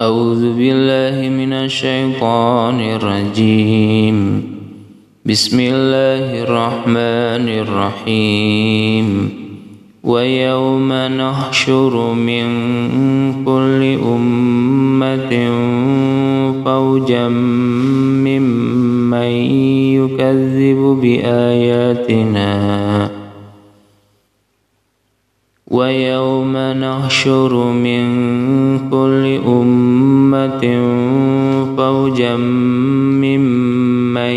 أعوذ بالله من الشيطان الرجيم. بسم الله الرحمن الرحيم. ويوم نحشر من كل أمة فوجا ممن يكذب بآياتنا. ويوم نحشر من كل أمة فوجا ممن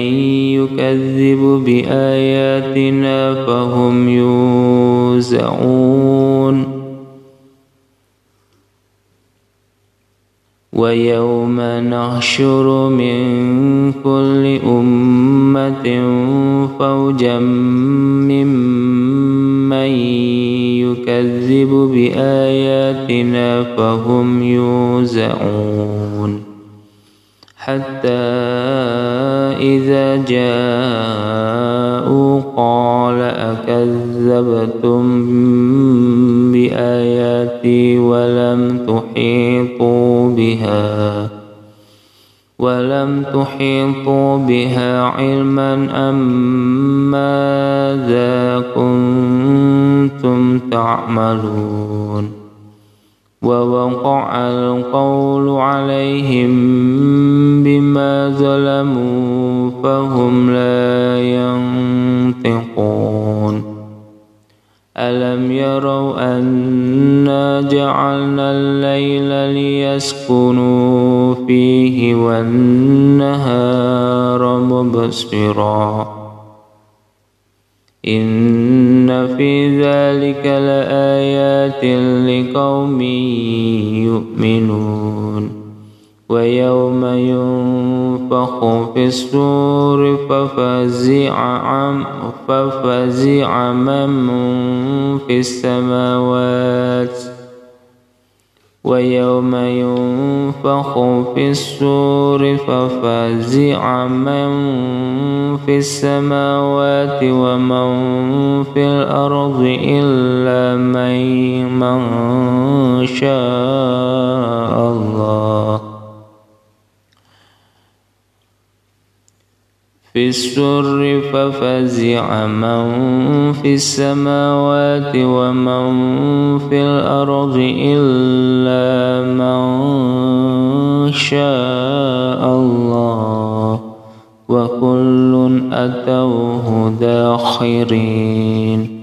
يكذب بآياتنا فهم يوزعون. ويوم نحشر من كل أمة فوجا ممن يكذب بآياتنا فهم يوزعون حتى إذا جاءوا قال أكذبتم بآياتي ولم تحيطوا بها ولم تحيطوا بها علما أم ماذا كنتم تعملون ووقع القول عليهم بما ظلموا فهم لا ينطقون. ألم يروا أنا جعلنا الليل ليسكنوا فيه والنهار مبصرا؟ إن في ذلك لآيات لقوم يؤمنون ويوم ينفخ في السور ففزع ففزع من في السماوات ويوم ينفخ في السور ففزع من في السماوات ومن في الأرض إلا من شاء الله في السر ففزع من في السماوات ومن في الأرض إلا من شاء الله. وكل أتوه داخرين.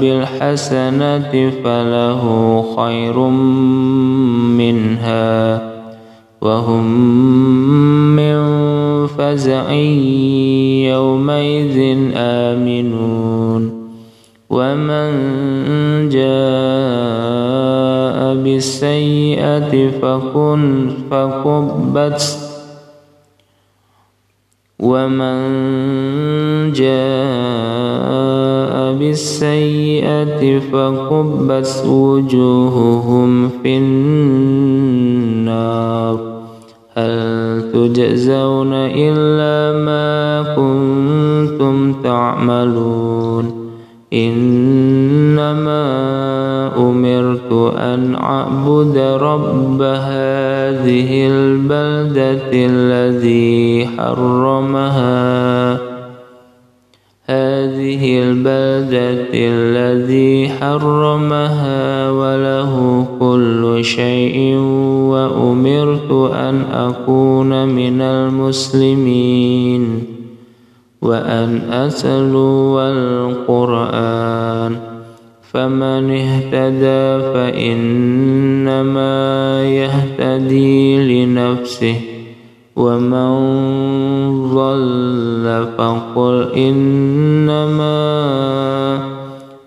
بالحسنة فله خير منها وهم من فزع يومئذ آمنون ومن جاء بالسيئة فكن فكبت ومن جاء بالسيئة فكبت وجوههم في النار. هل تجزون إلا ما كنتم تعملون؟ إنما أمرت أن أعبد رب هذه البلدة الذي حرمها هذه البلدة الذي حرمها وله كل شيء وأمرت أن أكون من المسلمين وأن أتلو القرآن. فمن اهتدى فإنما يهتدي لنفسه ومن ضل فقل إنما